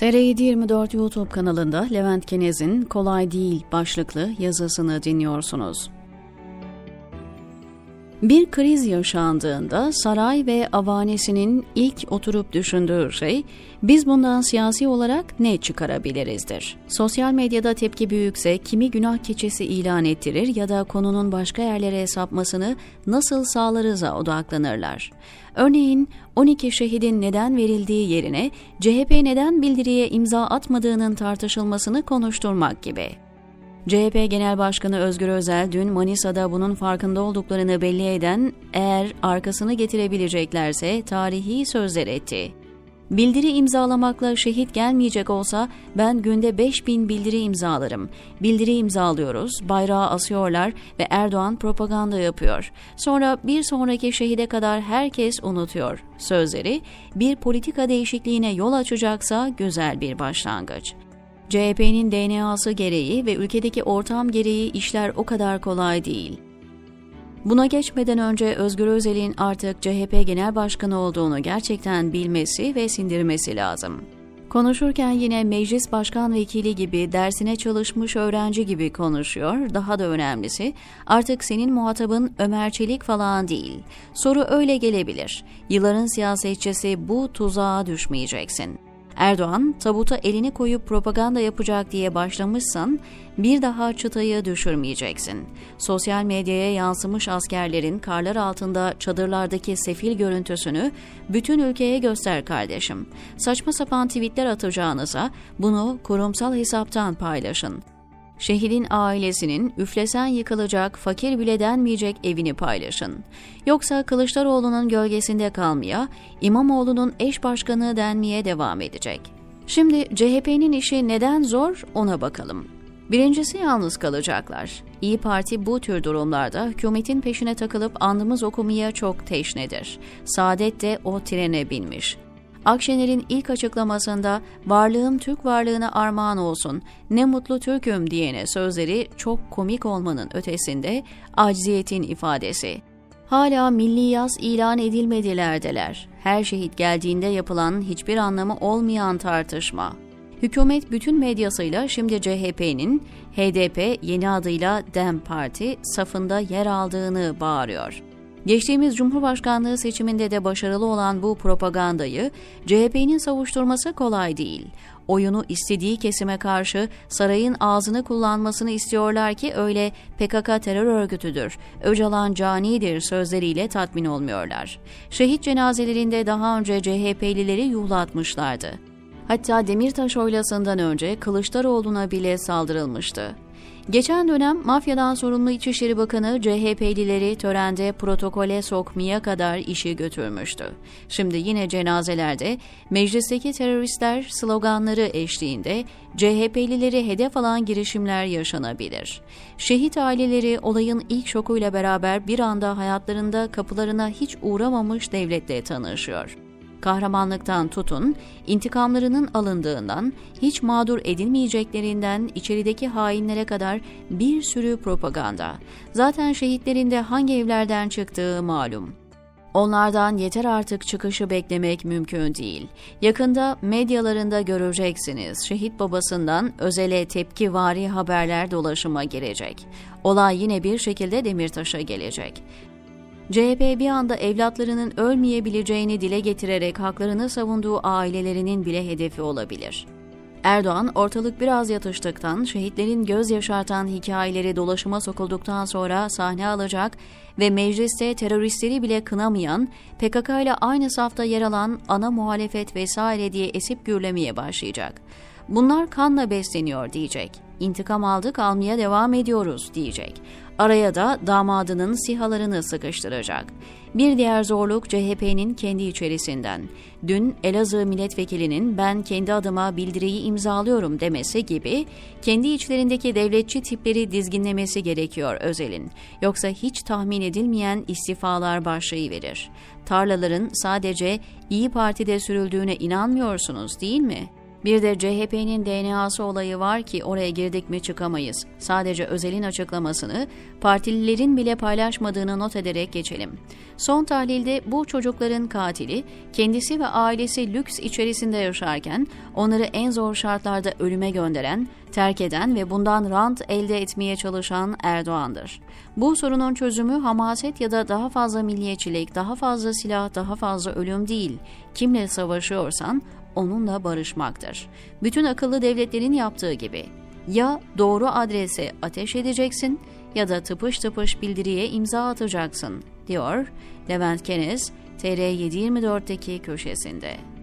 TR724 YouTube kanalında Levent Kenez'in Kolay Değil başlıklı yazısını dinliyorsunuz. Bir kriz yaşandığında saray ve avanesinin ilk oturup düşündüğü şey, biz bundan siyasi olarak ne çıkarabilirizdir? Sosyal medyada tepki büyükse kimi günah keçesi ilan ettirir ya da konunun başka yerlere sapmasını nasıl sağlarıza odaklanırlar. Örneğin 12 şehidin neden verildiği yerine CHP neden bildiriye imza atmadığının tartışılmasını konuşturmak gibi. CHP Genel Başkanı Özgür Özel dün Manisa'da bunun farkında olduklarını belli eden eğer arkasını getirebileceklerse tarihi sözler etti. Bildiri imzalamakla şehit gelmeyecek olsa ben günde 5000 bildiri imzalarım. Bildiri imzalıyoruz, bayrağı asıyorlar ve Erdoğan propaganda yapıyor. Sonra bir sonraki şehide kadar herkes unutuyor. Sözleri bir politika değişikliğine yol açacaksa güzel bir başlangıç. CHP'nin DNA'sı gereği ve ülkedeki ortam gereği işler o kadar kolay değil. Buna geçmeden önce Özgür Özel'in artık CHP Genel Başkanı olduğunu gerçekten bilmesi ve sindirmesi lazım. Konuşurken yine meclis başkan vekili gibi dersine çalışmış öğrenci gibi konuşuyor. Daha da önemlisi artık senin muhatabın Ömer Çelik falan değil. Soru öyle gelebilir. Yılların siyasetçisi bu tuzağa düşmeyeceksin. Erdoğan tabuta elini koyup propaganda yapacak diye başlamışsan bir daha çıtayı düşürmeyeceksin. Sosyal medyaya yansımış askerlerin karlar altında çadırlardaki sefil görüntüsünü bütün ülkeye göster kardeşim. Saçma sapan tweetler atacağınıza bunu kurumsal hesaptan paylaşın. Şehidin ailesinin üflesen yıkılacak, fakir bile denmeyecek evini paylaşın. Yoksa Kılıçdaroğlu'nun gölgesinde kalmaya, İmamoğlu'nun eş başkanı denmeye devam edecek. Şimdi CHP'nin işi neden zor ona bakalım. Birincisi yalnız kalacaklar. İyi Parti bu tür durumlarda hükümetin peşine takılıp andımız okumaya çok teşnedir. Saadet de o trene binmiş. Akşener'in ilk açıklamasında varlığım Türk varlığına armağan olsun, ne mutlu Türk'üm diyene sözleri çok komik olmanın ötesinde acziyetin ifadesi. Hala milli yaz ilan edilmedilerdeler. Her şehit geldiğinde yapılan hiçbir anlamı olmayan tartışma. Hükümet bütün medyasıyla şimdi CHP'nin HDP yeni adıyla DEM Parti safında yer aldığını bağırıyor. Geçtiğimiz Cumhurbaşkanlığı seçiminde de başarılı olan bu propagandayı CHP'nin savuşturması kolay değil. Oyunu istediği kesime karşı sarayın ağzını kullanmasını istiyorlar ki öyle PKK terör örgütüdür, Öcalan canidir sözleriyle tatmin olmuyorlar. Şehit cenazelerinde daha önce CHP'lileri yuhlatmışlardı. Hatta Demirtaş oylasından önce Kılıçdaroğlu'na bile saldırılmıştı. Geçen dönem mafyadan sorumlu İçişleri Bakanı CHP'lileri törende protokole sokmaya kadar işi götürmüştü. Şimdi yine cenazelerde meclisteki teröristler sloganları eşliğinde CHP'lileri hedef alan girişimler yaşanabilir. Şehit aileleri olayın ilk şokuyla beraber bir anda hayatlarında kapılarına hiç uğramamış devletle tanışıyor kahramanlıktan tutun, intikamlarının alındığından, hiç mağdur edilmeyeceklerinden içerideki hainlere kadar bir sürü propaganda. Zaten şehitlerin de hangi evlerden çıktığı malum. Onlardan yeter artık çıkışı beklemek mümkün değil. Yakında medyalarında göreceksiniz. Şehit babasından özele tepkivari haberler dolaşıma girecek. Olay yine bir şekilde Demirtaş'a gelecek. CHP bir anda evlatlarının ölmeyebileceğini dile getirerek haklarını savunduğu ailelerinin bile hedefi olabilir. Erdoğan ortalık biraz yatıştıktan, şehitlerin göz yaşartan hikayeleri dolaşıma sokulduktan sonra sahne alacak ve mecliste teröristleri bile kınamayan, PKK ile aynı safta yer alan ana muhalefet vesaire diye esip gürlemeye başlayacak. Bunlar kanla besleniyor diyecek. İntikam aldık almaya devam ediyoruz diyecek. Araya da damadının sihalarını sıkıştıracak. Bir diğer zorluk CHP'nin kendi içerisinden. Dün Elazığ milletvekilinin ben kendi adıma bildiriyi imzalıyorum demesi gibi kendi içlerindeki devletçi tipleri dizginlemesi gerekiyor Özel'in. Yoksa hiç tahmin edilmeyen istifalar başlayıverir. Tarlaların sadece İyi Parti'de sürüldüğüne inanmıyorsunuz değil mi?'' Bir de CHP'nin DNA'sı olayı var ki oraya girdik mi çıkamayız. Sadece Özel'in açıklamasını partililerin bile paylaşmadığını not ederek geçelim. Son tahlilde bu çocukların katili kendisi ve ailesi lüks içerisinde yaşarken onları en zor şartlarda ölüme gönderen, terk eden ve bundan rant elde etmeye çalışan Erdoğan'dır. Bu sorunun çözümü hamaset ya da daha fazla milliyetçilik, daha fazla silah, daha fazla ölüm değil. Kimle savaşıyorsan onunla barışmaktır. Bütün akıllı devletlerin yaptığı gibi. Ya doğru adrese ateş edeceksin ya da tıpış tıpış bildiriye imza atacaksın, diyor Levent Keniz, TR724'deki köşesinde.